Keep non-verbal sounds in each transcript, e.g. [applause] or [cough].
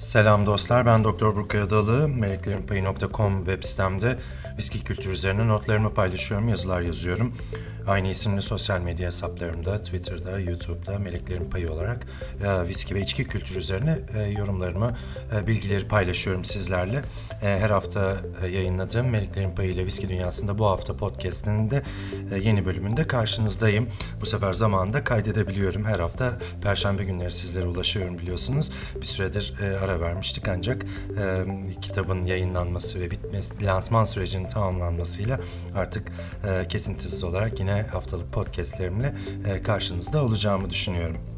Selam dostlar, ben Doktor Burkay Adalı. Meleklerinpayı.com web sitemde viski kültürü üzerine notlarımı paylaşıyorum, yazılar yazıyorum. Aynı isimli sosyal medya hesaplarımda, Twitter'da, YouTube'da Meleklerin Payı olarak e, viski ve içki kültürü üzerine e, yorumlarımı, e, bilgileri paylaşıyorum sizlerle. E, her hafta e, yayınladığım Meleklerin Payı ile Viski Dünyası'nda bu hafta podcast'inin de e, yeni bölümünde karşınızdayım. Bu sefer zamanında kaydedebiliyorum. Her hafta Perşembe günleri sizlere ulaşıyorum biliyorsunuz. Bir süredir e, ara vermiştik ancak e, kitabın yayınlanması ve bitmesi, lansman sürecinin tamamlanmasıyla artık e, kesintisiz olarak yine haftalık podcastlerimle e, karşınızda olacağımı düşünüyorum.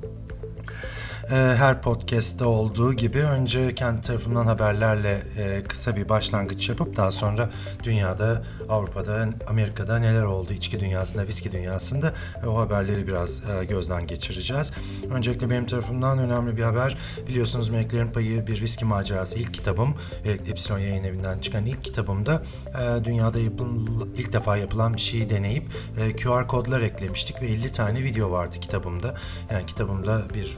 E, Her podcast'te olduğu gibi önce kendi tarafımdan haberlerle e, kısa bir başlangıç yapıp daha sonra dünyada, Avrupa'da, Amerika'da neler oldu içki dünyasında, viski dünyasında e, o haberleri biraz e, gözden geçireceğiz. Öncelikle benim tarafımdan önemli bir haber. Biliyorsunuz Meleklerin Payı bir viski macerası ilk kitabım. Epsilon yayın evinden çıkan ilk kitabımda dünyada yapıl, ilk defa yapılan bir şeyi deneyip QR kodlar eklemiştik ve 50 tane video vardı kitabımda. Yani kitabımda bir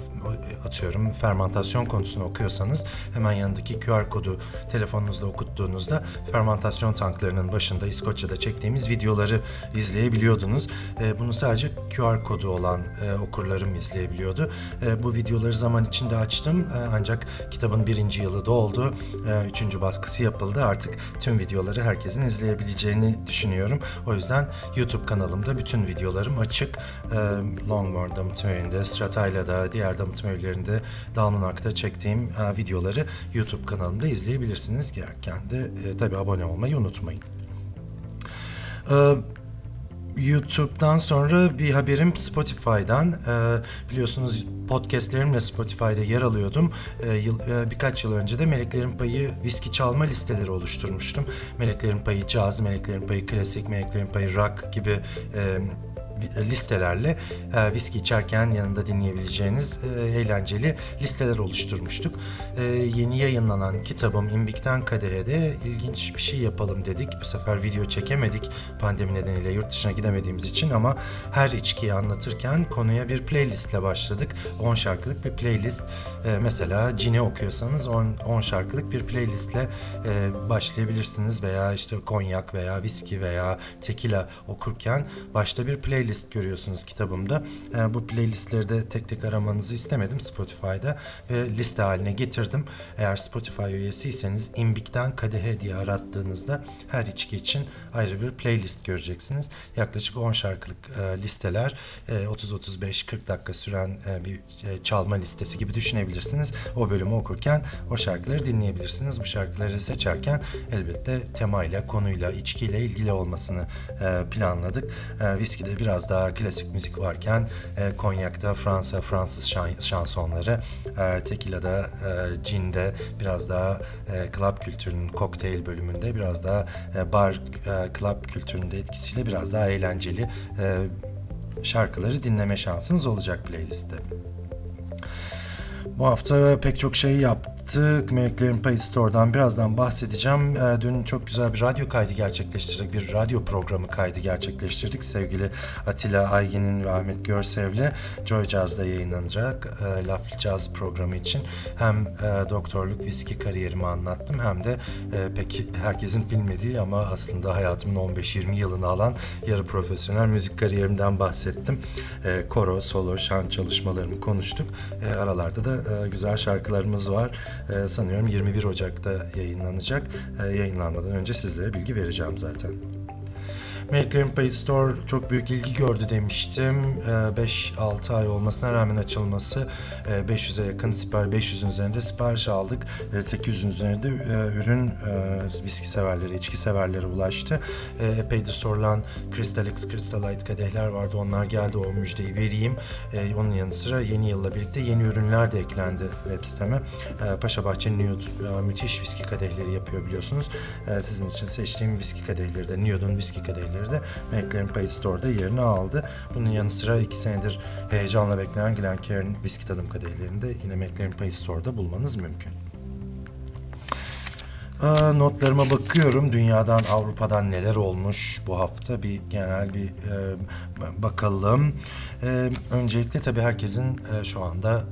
atıyorum fermantasyon konusunu okuyorsanız hemen yanındaki QR kodu telefonunuzda okuttuğunuzda fermantasyon tanklarının başında İskoçya'da çektiğimiz videoları izleyebiliyordunuz. E, bunu sadece QR kodu olan e, okurlarım izleyebiliyordu. E, bu videoları zaman içinde açtım e, ancak kitabın birinci yılı doldu. E, üçüncü baskısı yapıldı. Artık tüm videoları herkesin izleyebileceğini düşünüyorum. O yüzden YouTube kanalımda bütün videolarım açık. E, Longmorn Damıtım Evi'nde, Stratayla'da, diğer damıtım evlerinde Dalmanak'ta çektiğim e, videoları YouTube kanalımda izleyebilirsiniz. Girerken de e, tabii abone olmayı unutmayın. E, YouTube'dan sonra bir haberim Spotify'dan. Ee, biliyorsunuz podcastlerimle Spotify'da yer alıyordum. Ee, yıl, e, birkaç yıl önce de Meleklerin Payı viski çalma listeleri oluşturmuştum. Meleklerin Payı caz, Meleklerin Payı klasik, Meleklerin Payı rock gibi e, listelerle e, viski içerken yanında dinleyebileceğiniz e, eğlenceli listeler oluşturmuştuk. E, yeni yayınlanan kitabım İmbik'ten Kadehe de ilginç bir şey yapalım dedik. Bu sefer video çekemedik pandemi nedeniyle yurt dışına gidemediğimiz için ama her içkiyi anlatırken konuya bir playlistle başladık. 10 şarkılık bir playlist. E, mesela Cine okuyorsanız 10, 10 şarkılık bir playlistle e, başlayabilirsiniz veya işte konyak veya viski veya tekila okurken başta bir playlist playlist görüyorsunuz kitabımda. E, bu playlistleri de tek tek aramanızı istemedim Spotify'da ve liste haline getirdim. Eğer Spotify üyesiyseniz İmbik'ten Kadehe diye arattığınızda her içki için ayrı bir playlist göreceksiniz. Yaklaşık 10 şarkılık e, listeler e, 30-35-40 dakika süren e, bir e, çalma listesi gibi düşünebilirsiniz. O bölümü okurken o şarkıları dinleyebilirsiniz. Bu şarkıları seçerken elbette temayla, konuyla, içkiyle ilgili olmasını e, planladık. E, viskide biraz biraz daha klasik müzik varken e, Konyak'ta Fransa Fransız şan, şansonları, e, Tequila'da, e, Cin'de biraz daha e, club kültürünün kokteyl bölümünde biraz daha e, bar e, club kültüründe etkisiyle biraz daha eğlenceli e, şarkıları dinleme şansınız olacak playlistte. Bu hafta pek çok şey yaptık. Meleklerin Payı Store'dan birazdan bahsedeceğim. Ee, dün çok güzel bir radyo kaydı gerçekleştirdik. Bir radyo programı kaydı gerçekleştirdik. Sevgili Atilla Aygin'in ve Ahmet Görsev'le Joy Jazz'da yayınlanacak e, Jazz programı için hem e, doktorluk viski kariyerimi anlattım hem de e, pek herkesin bilmediği ama aslında hayatımın 15-20 yılını alan yarı profesyonel müzik kariyerimden bahsettim. E, koro, solo, şan çalışmalarımı konuştuk. E, aralarda da güzel şarkılarımız var. E, sanıyorum 21 Ocak'ta yayınlanacak. E, yayınlanmadan önce sizlere bilgi vereceğim zaten. Meleklerin Pay Store çok büyük ilgi gördü demiştim. 5-6 ay olmasına rağmen açılması 500'e yakın sipariş, 500'ün üzerinde sipariş aldık. 800'ün üzerinde ürün viski severleri, içki severlere ulaştı. Epeydir sorulan Crystal X, Crystal Light kadehler vardı. Onlar geldi o müjdeyi vereyim. Onun yanı sıra yeni yılla birlikte yeni ürünler de eklendi web siteme. Paşa Bahçe Nude müthiş viski kadehleri yapıyor biliyorsunuz. Sizin için seçtiğim viski kadehleri de Nude'un viski kadehleri de McLaren Pay Store'da yerini aldı. Bunun yanı sıra iki senedir heyecanla beklenen Glencairn viski tadım kadehlerini de yine McLaren Pay Store'da bulmanız mümkün. Notlarıma bakıyorum. Dünyadan, Avrupa'dan neler olmuş bu hafta bir genel bir e, bakalım. E, öncelikle tabii herkesin e, şu anda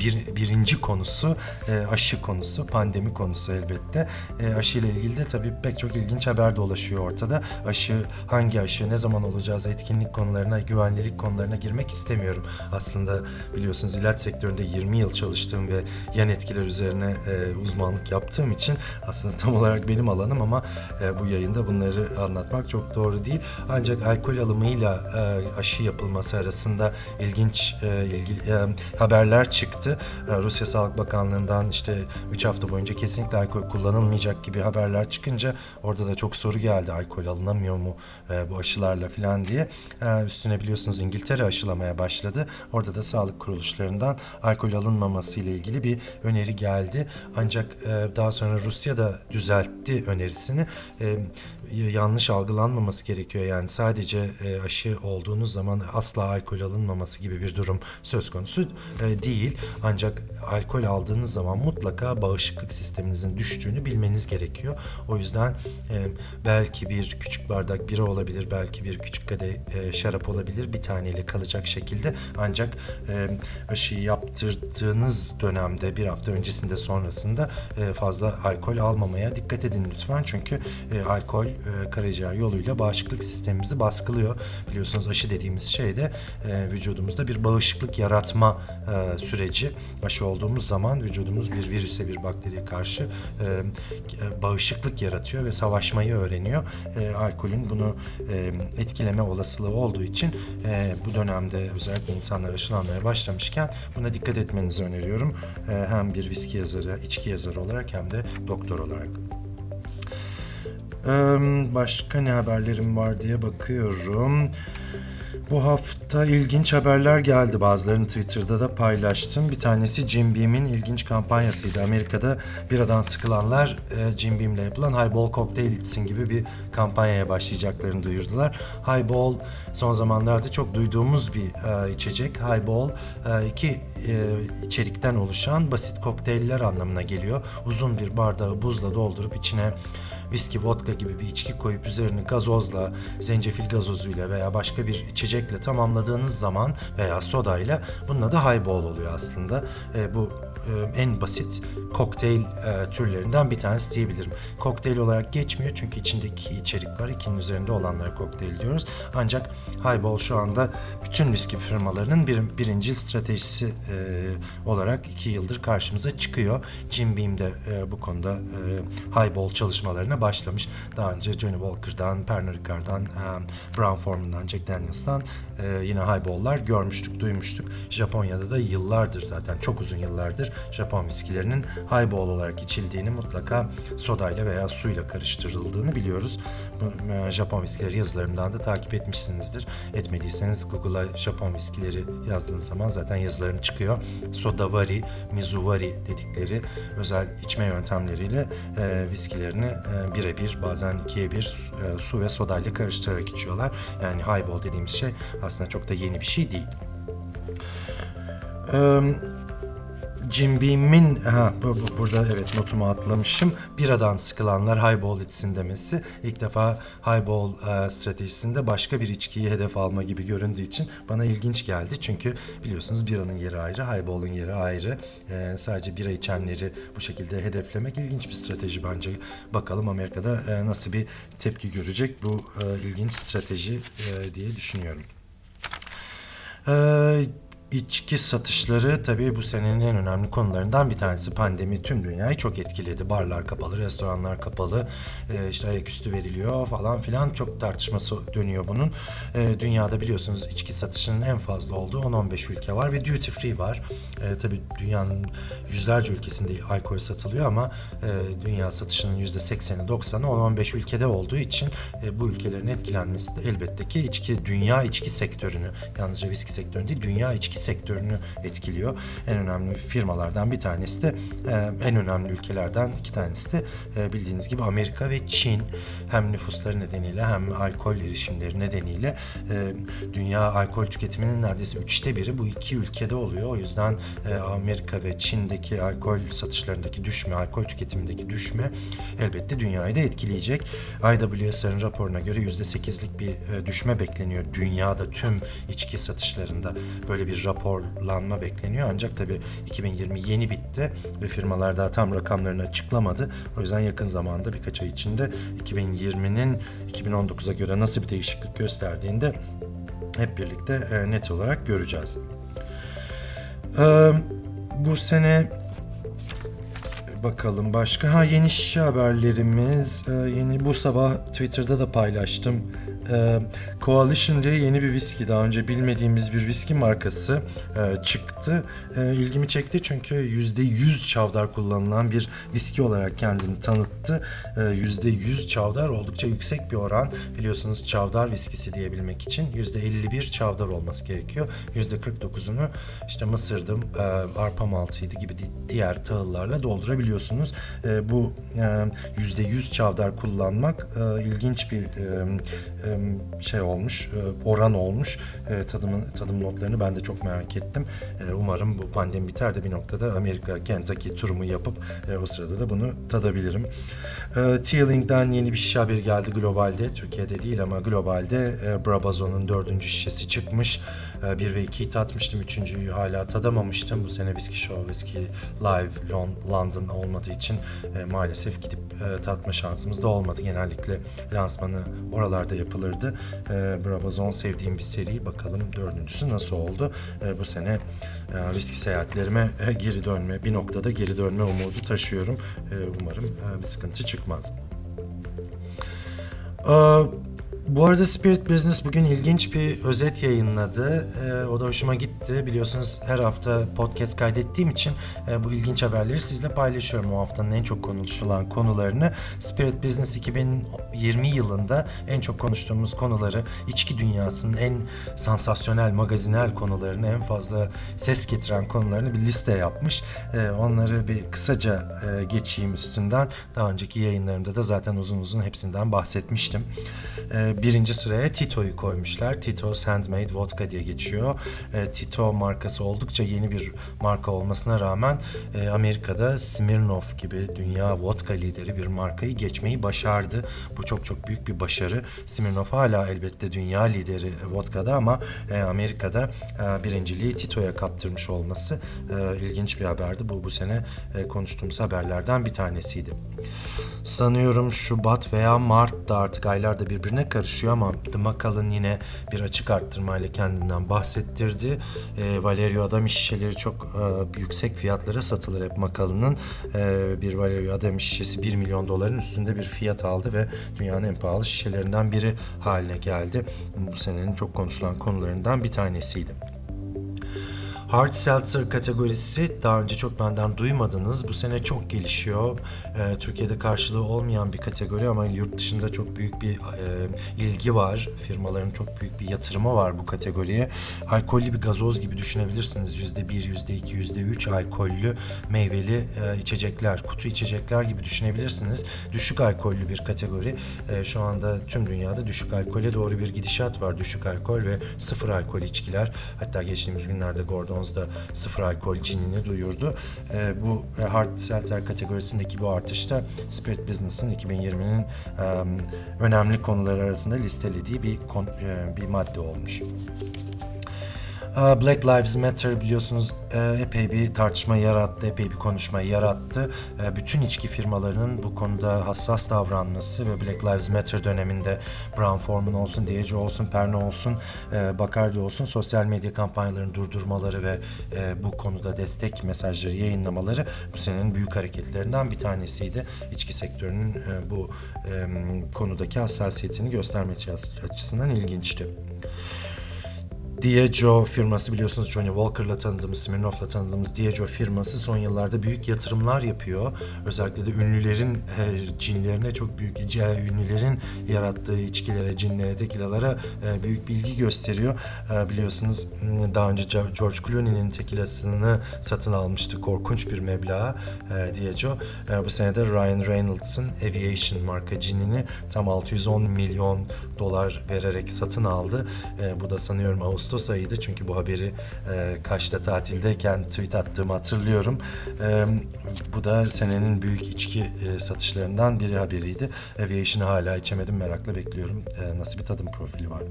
bir, birinci konusu e, aşı konusu, pandemi konusu elbette. E, aşı ile ilgili de tabii pek çok ilginç haber dolaşıyor ortada. Aşı, hangi aşı, ne zaman olacağız, etkinlik konularına, güvenlilik konularına girmek istemiyorum. Aslında biliyorsunuz ilaç sektöründe 20 yıl çalıştığım ve yan etkiler üzerine e, uzmanlık yaptığım için aslında tam olarak benim alanım ama e, bu yayında bunları anlatmak çok doğru değil. Ancak alkol alımıyla e, aşı yapılması arasında ilginç e, ilgili e, haberler çıktı. E, Rusya Sağlık Bakanlığı'ndan işte 3 hafta boyunca kesinlikle alkol kullanılmayacak gibi haberler çıkınca orada da çok soru geldi. Alkol alınamıyor mu e, bu aşılarla falan diye. E, üstüne biliyorsunuz İngiltere aşılamaya başladı. Orada da sağlık kuruluşlarından alkol alınmaması ile ilgili bir öneri geldi. Ancak e, daha sonra Rusya da düzeltti önerisini. Yanlış algılanmaması gerekiyor. Yani sadece aşı olduğunuz zaman asla alkol alınmaması gibi bir durum söz konusu e, değil. Ancak alkol aldığınız zaman mutlaka bağışıklık sisteminizin düştüğünü bilmeniz gerekiyor. O yüzden e, belki bir küçük bardak bira olabilir, belki bir küçük kadeh e, şarap olabilir bir taneyle kalacak şekilde. Ancak e, aşıyı yaptırdığınız dönemde bir hafta öncesinde sonrasında e, fazla alkol almamaya dikkat edin lütfen. Çünkü e, alkol e, karaciğer yoluyla bağışıklık sistemimizi baskılıyor. Biliyorsunuz aşı dediğimiz şey de e, vücudumuzda bir bağışıklık yaratma e, süreci. Aşı olduğumuz zaman vücudumuz bir virüse, bir bakteriye karşı e, bağışıklık yaratıyor ve savaşmayı öğreniyor. E, alkolün bunu e, etkileme olasılığı olduğu için e, bu dönemde özellikle insanlar aşılanmaya başlamışken buna dikkat etmenizi öneriyorum. E, hem bir viski yazarı, içki yazarı olarak hem de doktor olarak. Başka ne haberlerim var diye bakıyorum. Bu hafta ilginç haberler geldi. Bazılarını Twitter'da da paylaştım. Bir tanesi Jim Beam'in ilginç kampanyasıydı. Amerika'da biradan sıkılanlar e, Jim Beam'le yapılan Highball Cocktail içsin gibi bir kampanyaya başlayacaklarını duyurdular. Highball son zamanlarda çok duyduğumuz bir e, içecek. Highball e, iki içerikten oluşan basit kokteyller anlamına geliyor. Uzun bir bardağı buzla doldurup içine viski, vodka gibi bir içki koyup üzerine gazozla, zencefil gazozuyla veya başka bir içecekle tamamladığınız zaman veya sodayla bunun adı highball oluyor aslında. E, bu e, en basit kokteyl e, türlerinden bir tanesi diyebilirim. Kokteyl olarak geçmiyor çünkü içindeki içerik var. İkinin üzerinde olanlara kokteyl diyoruz. Ancak Highball şu anda bütün viski firmalarının bir, birincil stratejisi e, olarak iki yıldır karşımıza çıkıyor. Jim Beam de bu konuda Highball çalışmalarına başlamış. Daha önce Johnny Walker'dan, Pernod Ricard'dan, Brown Forman'dan, Jack Daniels'tan e, yine highball'lar görmüştük, duymuştuk. Japonya'da da yıllardır zaten çok uzun yıllardır Japon viskilerinin highball olarak içildiğini mutlaka sodayla veya suyla karıştırıldığını biliyoruz. Bu, e, Japon viskileri yazılarımdan da takip etmişsinizdir. Etmediyseniz Google'a Japon viskileri yazdığınız zaman zaten yazılarım çıkıyor. Sodavari, Mizuvari dedikleri özel içme yöntemleriyle e, viskilerini e, birebir bazen ikiye bir e, su ve sodayla karıştırarak içiyorlar. Yani highball dediğimiz şey aslında çok da yeni bir şey değil. Ee, Jim Beam'in, ha, bu, bu, burada evet notumu atlamışım. Biradan sıkılanlar highball içsin demesi. İlk defa highball e, stratejisinde başka bir içkiyi hedef alma gibi göründüğü için bana ilginç geldi. Çünkü biliyorsunuz biranın yeri ayrı, highball'un yeri ayrı. E, sadece bira içenleri bu şekilde hedeflemek ilginç bir strateji bence. Bakalım Amerika'da e, nasıl bir tepki görecek bu e, ilginç strateji e, diye düşünüyorum. 呃 İçki satışları tabii bu senenin en önemli konularından bir tanesi. Pandemi tüm dünyayı çok etkiledi. Barlar kapalı, restoranlar kapalı, e, işte ayaküstü veriliyor falan filan. Çok tartışması dönüyor bunun. E, dünyada biliyorsunuz içki satışının en fazla olduğu 10-15 ülke var ve duty free var. E, tabii dünyanın yüzlerce ülkesinde alkol satılıyor ama e, dünya satışının %80'i 90'ı 10-15 ülkede olduğu için e, bu ülkelerin etkilenmesi de elbette ki içki, dünya içki sektörünü, yalnızca viski sektörünü değil, dünya içki sektörünü etkiliyor. En önemli firmalardan bir tanesi de e, en önemli ülkelerden iki tanesi de e, bildiğiniz gibi Amerika ve Çin hem nüfusları nedeniyle hem alkol erişimleri nedeniyle e, dünya alkol tüketiminin neredeyse üçte biri bu iki ülkede oluyor. O yüzden Amerika ve Çin'deki alkol satışlarındaki düşme, alkol tüketimindeki düşme elbette dünyayı da etkileyecek. IWSR'ın raporuna göre %8'lik bir düşme bekleniyor dünyada tüm içki satışlarında böyle bir raporlanma bekleniyor. Ancak tabii 2020 yeni bitti ve firmalar daha tam rakamlarını açıklamadı. O yüzden yakın zamanda birkaç ay içinde 2020'nin 2019'a göre nasıl bir değişiklik gösterdiğinde hep birlikte e, net olarak göreceğiz. Ee, bu sene bakalım başka. Ha yeni şişe haberlerimiz. Ee, yeni bu sabah Twitter'da da paylaştım. Ee, Coalition diye yeni bir viski. Daha önce bilmediğimiz bir viski markası e, çıktı. E, ilgimi çekti çünkü %100 çavdar kullanılan bir viski olarak kendini tanıttı. E, %100 çavdar oldukça yüksek bir oran. Biliyorsunuz çavdar viskisi diyebilmek için %51 çavdar olması gerekiyor. %49'unu işte mısırdım, e, arpa maltıydı gibi di- diğer tahıllarla doldurabiliyorsunuz. E, bu e, %100 çavdar kullanmak e, ilginç bir e, e, şey olmuş, e, oran olmuş. E, tadımın tadım notlarını ben de çok merak ettim. E, umarım bu pandemi biter de bir noktada Amerika, Kentucky turumu yapıp o sırada da bunu tadabilirim. Tealing'den yeni bir şişe haberi geldi globalde. Türkiye'de değil ama globalde Brabazon'un dördüncü şişesi çıkmış. E, 1 ve 2'yi tatmıştım. Üçüncüyü hala tadamamıştım. Bu sene Whiskey Show, Whiskey Live Lon- London olmadığı için e, maalesef gidip e, tatma şansımız da olmadı. Genellikle lansmanı oralarda yapılırdı. E, Brabazon sevdiğim bir seri. Bakalım dördüncüsü nasıl oldu? Bu sene viski seyahatlerime geri dönme, bir noktada geri dönme umudu taşıyorum. Umarım bir sıkıntı çıkmaz. Ee, bu arada Spirit Business bugün ilginç bir özet yayınladı. Ee, o da hoşuma gitti. Biliyorsunuz her hafta podcast kaydettiğim için e, bu ilginç haberleri sizle paylaşıyorum. O haftanın en çok konuşulan konularını. Spirit Business 2020 yılında en çok konuştuğumuz konuları, içki dünyasının en sansasyonel, magazinel konularını, en fazla ses getiren konularını bir liste yapmış. Ee, onları bir kısaca e, geçeyim üstünden. Daha önceki yayınlarımda da zaten uzun uzun hepsinden bahsetmiştim. Ee, birinci sıraya Tito'yu koymuşlar. Tito's Handmade Vodka diye geçiyor. Ee, Tito markası oldukça yeni bir marka olmasına rağmen e, Amerika'da Smirnoff gibi dünya vodka lideri bir markayı geçmeyi başardı. Bu çok çok büyük bir başarı. Smirnoff hala elbette dünya lideri vodkada ama e, Amerika'da e, birinciliği Tito'ya kaptırmış olması e, ilginç bir haberdi. Bu bu sene e, konuştuğumuz haberlerden bir tanesiydi. Sanıyorum Şubat veya Mart'ta artık aylar da birbirine karışıyor ama The Macallan yine bir açık arttırmayla kendinden bahsettirdi. E, Valerio Adami şişeleri çok e, yüksek fiyatlara satılır hep Macallan'ın. E, bir Valerio Adami şişesi 1 milyon doların üstünde bir fiyat aldı ve dünyanın en pahalı şişelerinden biri haline geldi. Bu senenin çok konuşulan konularından bir tanesiydi. Hard Seltzer kategorisi daha önce çok benden duymadınız. Bu sene çok gelişiyor. E, Türkiye'de karşılığı olmayan bir kategori ama yurt dışında çok büyük bir e, ilgi var. Firmaların çok büyük bir yatırımı var bu kategoriye. Alkollü bir gazoz gibi düşünebilirsiniz. %1, %2, %3 alkollü meyveli e, içecekler, kutu içecekler gibi düşünebilirsiniz. Düşük alkollü bir kategori. E, şu anda tüm dünyada düşük alkole doğru bir gidişat var. Düşük alkol ve sıfır alkol içkiler. Hatta geçtiğimiz günlerde Gordon 2011-2012'de sıfır alkol cinini duyurdu. E, bu e, hard seltzer kategorisindeki bu artışta Spirit Business'ın 2020'nin e, önemli konuları arasında listelediği bir kon, e, bir madde olmuş. Black Lives Matter biliyorsunuz e, epey bir tartışma yarattı, epey bir konuşma yarattı. E, Bütün içki firmalarının bu konuda hassas davranması ve Black Lives Matter döneminde Brown Forman olsun, Diageo olsun, Pernod olsun, e, Bacardi olsun sosyal medya kampanyalarını durdurmaları ve bu konuda destek mesajları yayınlamaları bu senenin büyük hareketlerinden bir tanesiydi. İçki sektörünün bu konudaki hassasiyetini göstermesi açısından ilginçti. Diageo firması biliyorsunuz Johnny Walker'la tanıdığımız, Smirnoff'la tanıdığımız Diageo firması son yıllarda büyük yatırımlar yapıyor. Özellikle de ünlülerin e, cinlerine çok büyük, e, ünlülerin yarattığı içkilere, cinlere, tekilalara e, büyük bilgi gösteriyor. E, biliyorsunuz daha önce George Clooney'nin tekilasını satın almıştı korkunç bir meblağa e, Diageo. E, bu sene de Ryan Reynolds'ın Aviation marka cinini tam 610 milyon dolar vererek satın aldı. E, bu da sanıyorum Ağustos ayıydı çünkü bu haberi e, Kaş'ta tatildeyken tweet attığımı hatırlıyorum. E, bu da senenin büyük içki e, satışlarından biri haberiydi. Aviation'ı hala içemedim merakla bekliyorum. E, nasıl bir tadım profili var.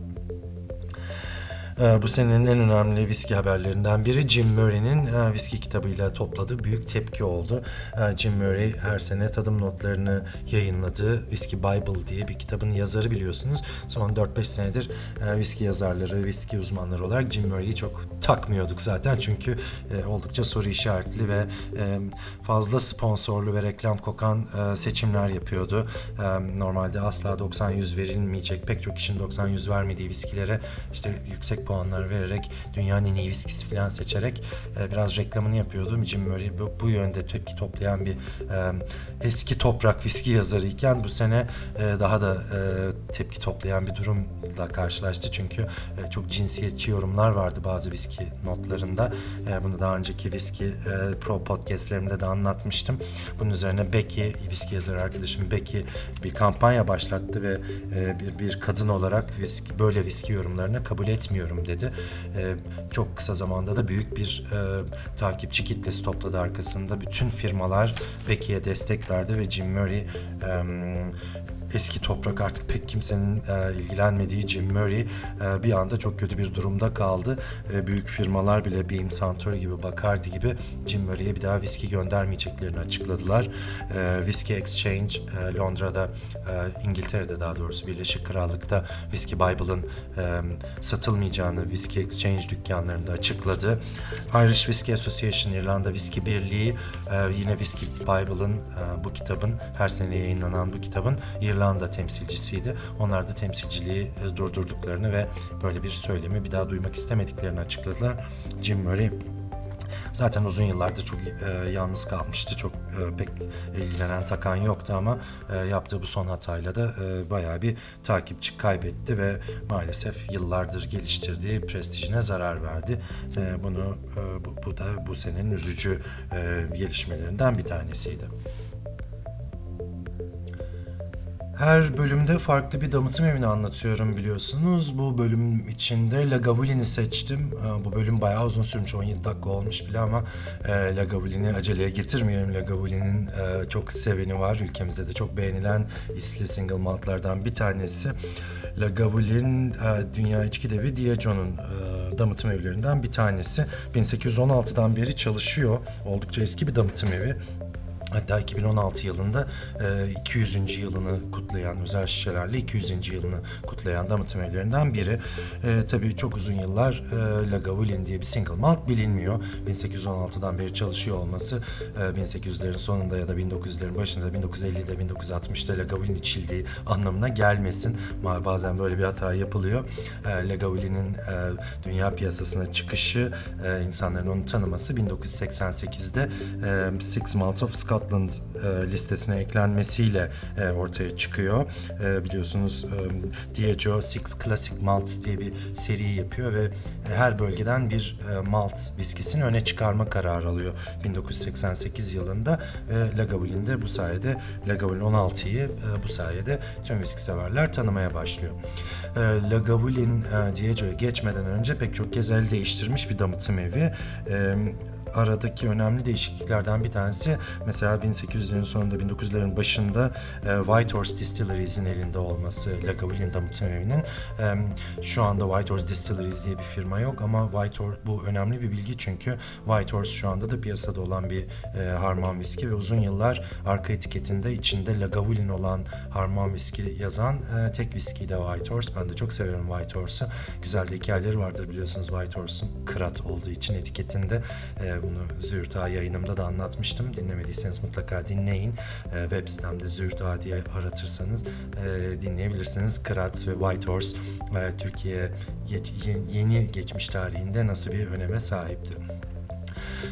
Ee, Bu senenin en önemli viski haberlerinden biri Jim Murray'nin e, viski kitabıyla topladığı büyük tepki oldu. E, Jim Murray her sene tadım notlarını yayınladığı Whiskey Bible diye bir kitabın yazarı biliyorsunuz. Son 4-5 senedir e, viski yazarları, viski uzmanları olarak Jim Murray'i çok takmıyorduk zaten çünkü oldukça soru işaretli ve fazla sponsorlu ve reklam kokan seçimler yapıyordu. Normalde asla 90-100 verilmeyecek, pek çok kişinin 90-100 vermediği viskilere işte yüksek puanlar vererek dünyanın en iyi viskisi falan seçerek e, biraz reklamını yapıyordu. Jim Murray bu, bu yönde tepki toplayan bir e, eski toprak viski yazarı iken bu sene e, daha da e, tepki toplayan bir durumla karşılaştı. Çünkü e, çok cinsiyetçi yorumlar vardı bazı viski notlarında. E, bunu daha önceki viski e, pro podcastlerimde de anlatmıştım. Bunun üzerine Becky, viski yazarı arkadaşım Becky bir kampanya başlattı ve e, bir, bir kadın olarak viski, böyle viski yorumlarını kabul etmiyorum dedi. E, çok kısa zamanda da büyük bir e, takipçi kitlesi topladı arkasında. Bütün firmalar Becky'ye destek verdi ve Jim Murray e, eski toprak artık pek kimsenin e, ilgilenmediği Jim Murray e, bir anda çok kötü bir durumda kaldı. E, büyük firmalar bile Beam Suntory gibi, Bacardi gibi Jim Murray'e bir daha viski göndermeyeceklerini açıkladılar. E, Whiskey Exchange e, Londra'da, e, İngiltere'de daha doğrusu Birleşik Krallık'ta Whiskey Bible'ın e, satılmayacağını Whiskey Exchange dükkanlarında açıkladı. Irish Whiskey Association, İrlanda Whiskey Birliği e, yine Whiskey Bible'ın e, bu kitabın her sene yayınlanan bu kitabın İrlanda temsilcisiydi. Onlar da temsilciliği e, durdurduklarını ve böyle bir söylemi bir daha duymak istemediklerini açıkladılar. Jim Murray Zaten uzun yıllardır çok e, yalnız kalmıştı. Çok e, pek ilgilenen takan yoktu ama e, yaptığı bu son hatayla da e, bayağı bir takipçi kaybetti ve maalesef yıllardır geliştirdiği prestijine zarar verdi. E, bunu e, bu, bu da bu senenin üzücü e, gelişmelerinden bir tanesiydi. Her bölümde farklı bir damıtım evini anlatıyorum biliyorsunuz. Bu bölüm içinde Lagavulin'i seçtim. Ee, Bu bölüm bayağı uzun sürmüş, 17 dakika olmuş bile ama e, Lagavulin'i aceleye getirmiyorum. Lagavulin'in e, çok seveni var. Ülkemizde de çok beğenilen isli single maltlardan bir tanesi. Lagavulin e, Dünya İçki Devi Diageo'nun damıtım evlerinden bir tanesi. 1816'dan beri çalışıyor. Oldukça eski bir damıtım evi. Hatta 2016 yılında e, 200. yılını kutlayan özel şişelerle 200. yılını kutlayan damıtım evlerinden biri. E, tabii çok uzun yıllar e, Lagavulin diye bir single malt bilinmiyor. 1816'dan beri çalışıyor olması e, 1800'lerin sonunda ya da 1900'lerin başında 1950'de 1960'da Lagavulin içildiği anlamına gelmesin. Bazen böyle bir hata yapılıyor. E, Lagavulin'in e, dünya piyasasına çıkışı, e, insanların onu tanıması 1988'de e, Six Malts of Scotland e, listesine eklenmesiyle e, ortaya çıkıyor. E, biliyorsunuz e, Diageo Six Classic Malts diye bir seri yapıyor ve her bölgeden bir e, malt viskisini öne çıkarma kararı alıyor 1988 yılında ve Lagavulin de bu sayede Lagavulin 16'yı e, bu sayede tüm viski severler tanımaya başlıyor. E, Lagavulin e, Diageo'ya geçmeden önce pek çok kez el değiştirmiş bir damıtım evi. E, aradaki önemli değişikliklerden bir tanesi mesela 1800'lerin sonunda 1900'lerin başında e, White Horse Distilleries'in elinde olması Lagavulin damıtım evinin. E, şu anda White Horse Distilleries diye bir firma yok ama White Horse bu önemli bir bilgi çünkü White Horse şu anda da piyasada olan bir e, harman viski ve uzun yıllar arka etiketinde içinde Lagavulin olan harman viski yazan e, tek viski de White Horse. Ben de çok severim White Horse'u. Güzel de hikayeleri vardır biliyorsunuz White Horse'un kırat olduğu için etiketinde. E, bunu Züğürt yayınımda da anlatmıştım. Dinlemediyseniz mutlaka dinleyin. E, web sitemde Züğürt diye aratırsanız e, dinleyebilirsiniz. Kırat ve White Horse e, Türkiye geç- ye- yeni geçmiş tarihinde nasıl bir öneme sahipti.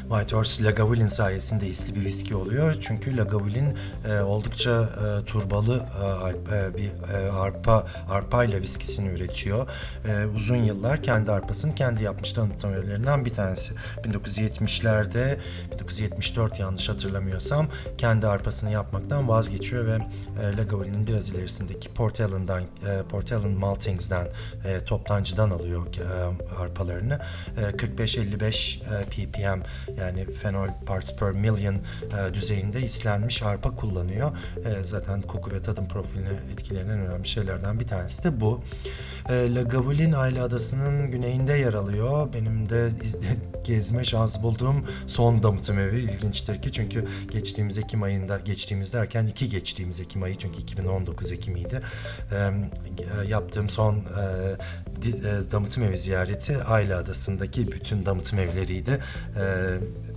White Horse Lagavulin sayesinde isli bir viski oluyor. Çünkü Lagavulin e, oldukça e, turbalı e, e, bir e, arpa arpayla viskisini üretiyor. E, uzun yıllar kendi arpasını kendi yapmış tanıtım evlerinden bir tanesi. 1970'lerde 1974 yanlış hatırlamıyorsam kendi arpasını yapmaktan vazgeçiyor ve e, Lagavulin'in biraz ilerisindeki Port Ellen'dan e, Port Ellen Maltings'den e, toptancıdan alıyor e, arpalarını. E, 45-55 e, ppm yani fenol parts per million e, düzeyinde islenmiş arpa kullanıyor. E, zaten koku ve tadım profiline etkilenen önemli şeylerden bir tanesi de bu. E, Lagavulin Ayla Adası'nın güneyinde yer alıyor. Benim de [laughs] gezme şansı bulduğum son damıtım evi ilginçtir ki çünkü geçtiğimiz Ekim ayında geçtiğimiz derken iki geçtiğimiz Ekim ayı çünkü 2019 Ekim'iydi. E, e, yaptığım son e, e, damıtım evi ziyareti Ayla Adası'ndaki bütün damıtım evleriydi. E,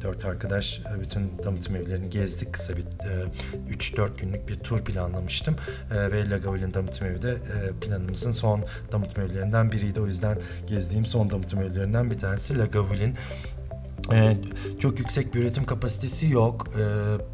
dört arkadaş e, bütün damıtım evlerini gezdik. Kısa bir e, 3-4 günlük bir tur planlamıştım. E, ve Lagavulin damıtım evi de e, planımızın son damıtım evlerinden biriydi. O yüzden gezdiğim son damıtım evlerinden bir tanesi Lagavulin. Ee, çok yüksek bir üretim kapasitesi yok.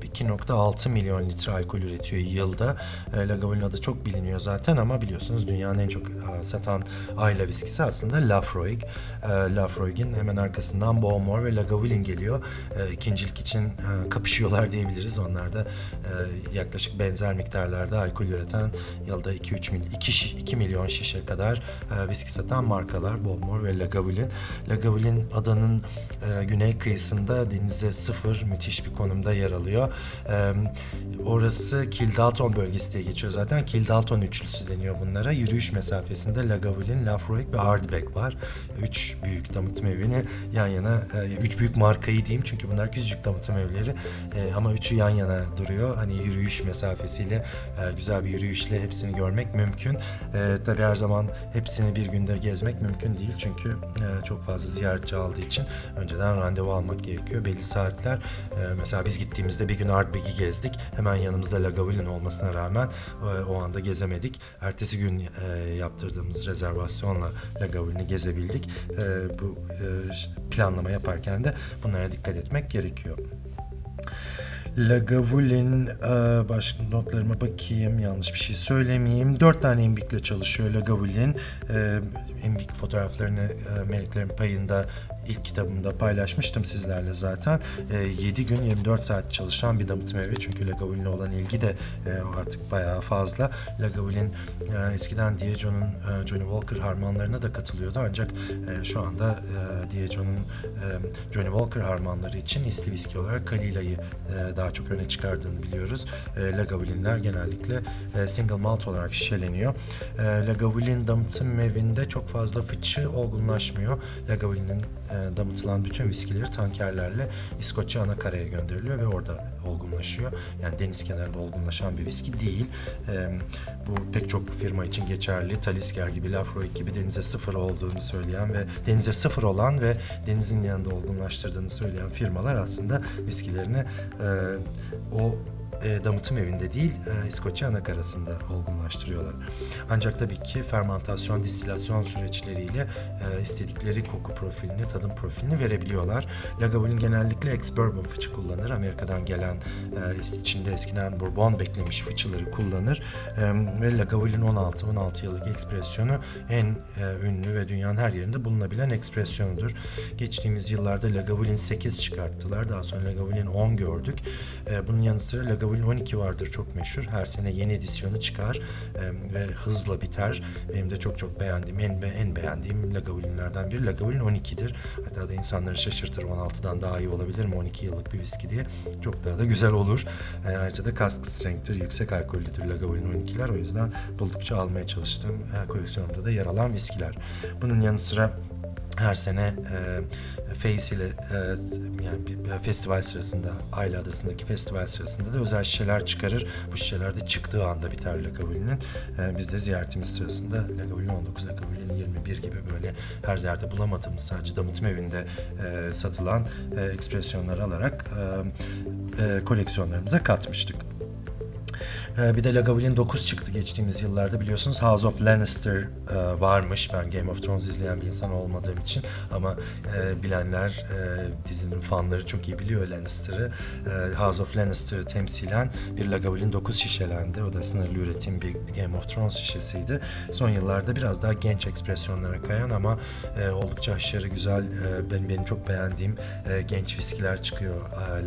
Ee, 2.6 milyon litre alkol üretiyor yılda. Ee, Lagavulin adı çok biliniyor zaten ama biliyorsunuz dünyanın en çok e, satan ayla viskisi aslında Lafroig. Ee, Lafroig'in hemen arkasından Bowmore ve Lagavulin geliyor. Ee, ikincilik için e, kapışıyorlar diyebiliriz. Onlar da e, yaklaşık benzer miktarlarda alkol üreten yılda 2-3 mil, 2, 2 milyon şişe kadar e, viski satan markalar Bowmore ve Lagavulin. Lagavulin adanın e, güney kıyısında denize sıfır müthiş bir konumda yer alıyor. E, orası Kildalton bölgesi diye geçiyor zaten. Kildalton üçlüsü deniyor bunlara. Yürüyüş mesafesinde Lagavulin, Lafroig ve Ardbeg var. Üç büyük damıtım evini yan yana, e, üç büyük markayı diyeyim çünkü bunlar küçücük damıtım evleri E, ama üçü yan yana duruyor. Hani yürüyüş mesafesiyle e, güzel bir yürüyüşle hepsini görmek mümkün. E, tabii her zaman hepsini bir günde gezmek mümkün değil çünkü e, çok fazla ziyaretçi aldığı için önceden almak gerekiyor. Belli saatler. e, mesela biz gittiğimizde bir gün Ardbeg'i gezdik. Hemen yanımızda Lagavulin olmasına rağmen e, o anda gezemedik. Ertesi gün e, yaptırdığımız rezervasyonla Lagavulin'i gezebildik. E, bu e, planlama yaparken de bunlara dikkat etmek gerekiyor. Lagavulin, e, başka notlarıma bakayım, yanlış bir şey söylemeyeyim. Dört tane imbikle çalışıyor Lagavulin. E, imbik fotoğraflarını e, Meleklerin Payı'nda ilk kitabımda paylaşmıştım sizlerle zaten. E, 7 gün 24 saat çalışan bir damıtım evi. Çünkü Lagavulin'e olan ilgi de e, artık bayağı fazla. Lagavulin e, eskiden Diego'nun e, Johnny Walker harmanlarına da katılıyordu. Ancak e, şu anda e, Diego'nun e, Johnny Walker harmanları için isli viski olarak Kalila'yı e, daha çok öne çıkardığını biliyoruz. E, Lagavulin'ler genellikle e, single malt olarak şişeleniyor. E, Lagavulin damıtım evinde çok fazla fıçı olgunlaşmıyor. Lagavulin'in e, damıtılan bütün viskileri tankerlerle İskoçya anakaraya gönderiliyor ve orada olgunlaşıyor. Yani deniz kenarında olgunlaşan bir viski değil. E, bu pek çok firma için geçerli. Talisker gibi, Lafroig gibi denize sıfır olduğunu söyleyen ve denize sıfır olan ve denizin yanında olgunlaştırdığını söyleyen firmalar aslında viskilerini e, o e, damıtım evinde değil e, İskoçya anakarasında olgunlaştırıyorlar. Ancak tabii ki fermantasyon, distilasyon süreçleriyle e, istedikleri koku profilini, tadım profilini verebiliyorlar. Lagavulin genellikle ex-bourbon fıçı kullanır. Amerika'dan gelen e, içinde eskiden bourbon beklemiş fıçıları kullanır. Ve Lagavulin 16, 16 yıllık ekspresyonu en ünlü ve dünyanın her yerinde bulunabilen ekspresyonudur. Geçtiğimiz yıllarda Lagavulin 8 çıkarttılar. Daha sonra Lagavulin 10 gördük. Bunun yanı sıra Lagavulin 12 vardır çok meşhur. Her sene yeni edisyonu çıkar e, ve hızla biter. Benim de çok çok beğendiğim, en, en beğendiğim Lagavulinlerden biri Lagavulin 12'dir. Hatta da insanları şaşırtır 16'dan daha iyi olabilir mi 12 yıllık bir viski diye. Çok daha da güzel olur. E, ayrıca da kask strength'tir, yüksek alkollüdür Lagavulin 12'ler. O yüzden buldukça almaya çalıştığım e, koleksiyonumda da yer alan viskiler. Bunun yanı sıra her sene e, Face ile e, yani bir festival sırasında Ayla Adası'ndaki festival sırasında da özel şişeler çıkarır. Bu şişeler de çıktığı anda biter Lagavulin'in. E, biz de ziyaretimiz sırasında Lagavulin 19, Lagavulin 21 gibi böyle her yerde bulamadığımız sadece damıtım evinde e, satılan e, ekspresyonları alarak e, e, koleksiyonlarımıza katmıştık. Ee, bir de Lagavulin 9 çıktı geçtiğimiz yıllarda biliyorsunuz House of Lannister e, varmış. Ben Game of Thrones izleyen bir insan olmadığım için ama e, bilenler e, dizinin fanları çok iyi biliyor Lannister'ı. House of Lannister'ı temsilen bir Lagavulin 9 şişelendi. O da sınırlı üretim bir Game of Thrones şişesiydi. Son yıllarda biraz daha genç ekspresyonlara kayan ama oldukça aşırı güzel benim benim çok beğendiğim genç viskiler çıkıyor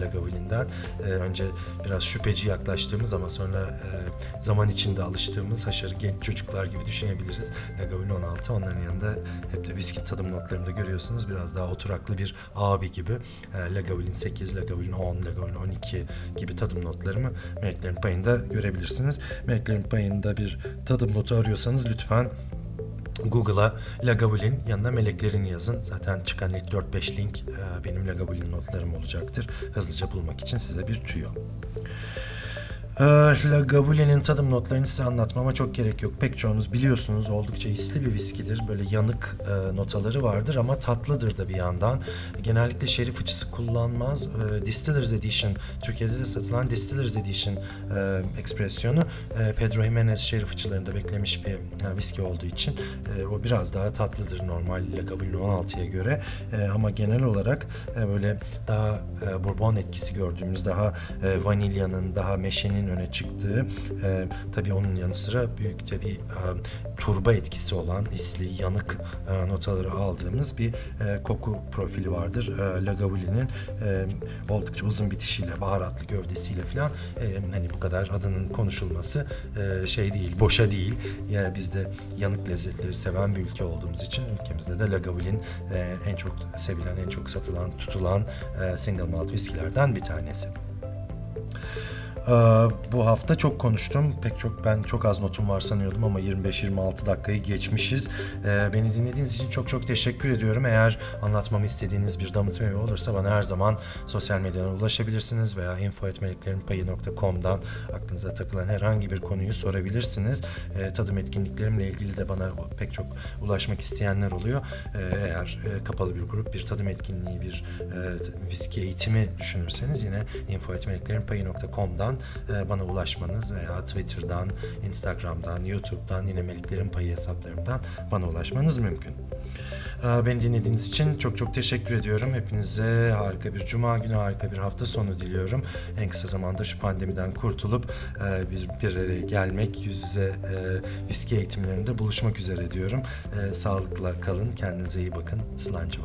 Lagavulin'den. Önce biraz şüpheci yaklaştığımız ama sonra e, zaman içinde alıştığımız haşarı genç çocuklar gibi düşünebiliriz. Lagavulin 16 onların yanında hep de viski tadım notlarında görüyorsunuz. Biraz daha oturaklı bir abi gibi. E, Lagavulin 8, Lagavulin 10, Lagavulin 12 gibi tadım notlarımı Meleklerin Payı'nda görebilirsiniz. Meleklerin Payı'nda bir tadım notu arıyorsanız lütfen Google'a Lagavulin yanına meleklerin yazın. Zaten çıkan ilk 4-5 link e, benim Lagavulin notlarım olacaktır. Hızlıca bulmak için size bir tüyo. Ee, Lagavulin'in tadım notlarını size anlatmama çok gerek yok. Pek çoğunuz biliyorsunuz oldukça hisli bir viskidir. Böyle yanık e, notaları vardır ama tatlıdır da bir yandan. Genellikle şeri fıçısı kullanmaz. E, Distillers Edition, Türkiye'de de satılan Distillers Edition e, ekspresyonu e, Pedro Jimenez şeri fıçılarında beklemiş bir e, viski olduğu için e, o biraz daha tatlıdır normal Lagavulin 16'ya göre. E, ama genel olarak e, böyle daha e, bourbon etkisi gördüğümüz, daha e, vanilyanın, daha meşenin öne çıktığı, e, tabii onun yanı sıra büyük de bir e, turba etkisi olan isli, yanık e, notaları aldığımız bir e, koku profili vardır. E, Lagavulin'in e, oldukça uzun bitişiyle, baharatlı gövdesiyle falan e, hani bu kadar adının konuşulması e, şey değil, boşa değil. Yani biz de yanık lezzetleri seven bir ülke olduğumuz için ülkemizde de Lagavulin e, en çok sevilen, en çok satılan, tutulan e, single malt viskilerden bir tanesi. Ee, bu hafta çok konuştum. Pek çok ben çok az notum var sanıyordum ama 25-26 dakikayı geçmişiz. Ee, beni dinlediğiniz için çok çok teşekkür ediyorum. Eğer anlatmamı istediğiniz bir damıtım evi olursa bana her zaman sosyal medyadan ulaşabilirsiniz veya info.meleklerinpayı.com'dan aklınıza takılan herhangi bir konuyu sorabilirsiniz. Ee, tadım etkinliklerimle ilgili de bana pek çok ulaşmak isteyenler oluyor. Eğer e, kapalı bir grup bir tadım etkinliği, bir e, viski eğitimi düşünürseniz yine info.meleklerinpayı.com'dan e, bana ulaşmanız veya Twitter'dan, Instagram'dan, YouTube'dan yine Meliklerin Payı hesaplarımdan bana ulaşmanız mümkün. E, Beni dinlediğiniz için çok çok teşekkür ediyorum. Hepinize harika bir cuma günü, harika bir hafta sonu diliyorum. En kısa zamanda şu pandemiden kurtulup e, bir, bir araya gelmek, yüz yüze viski eğitimlerinde buluşmak üzere diyorum. Sağlıkla kalın, kendinize iyi bakın. Slancı.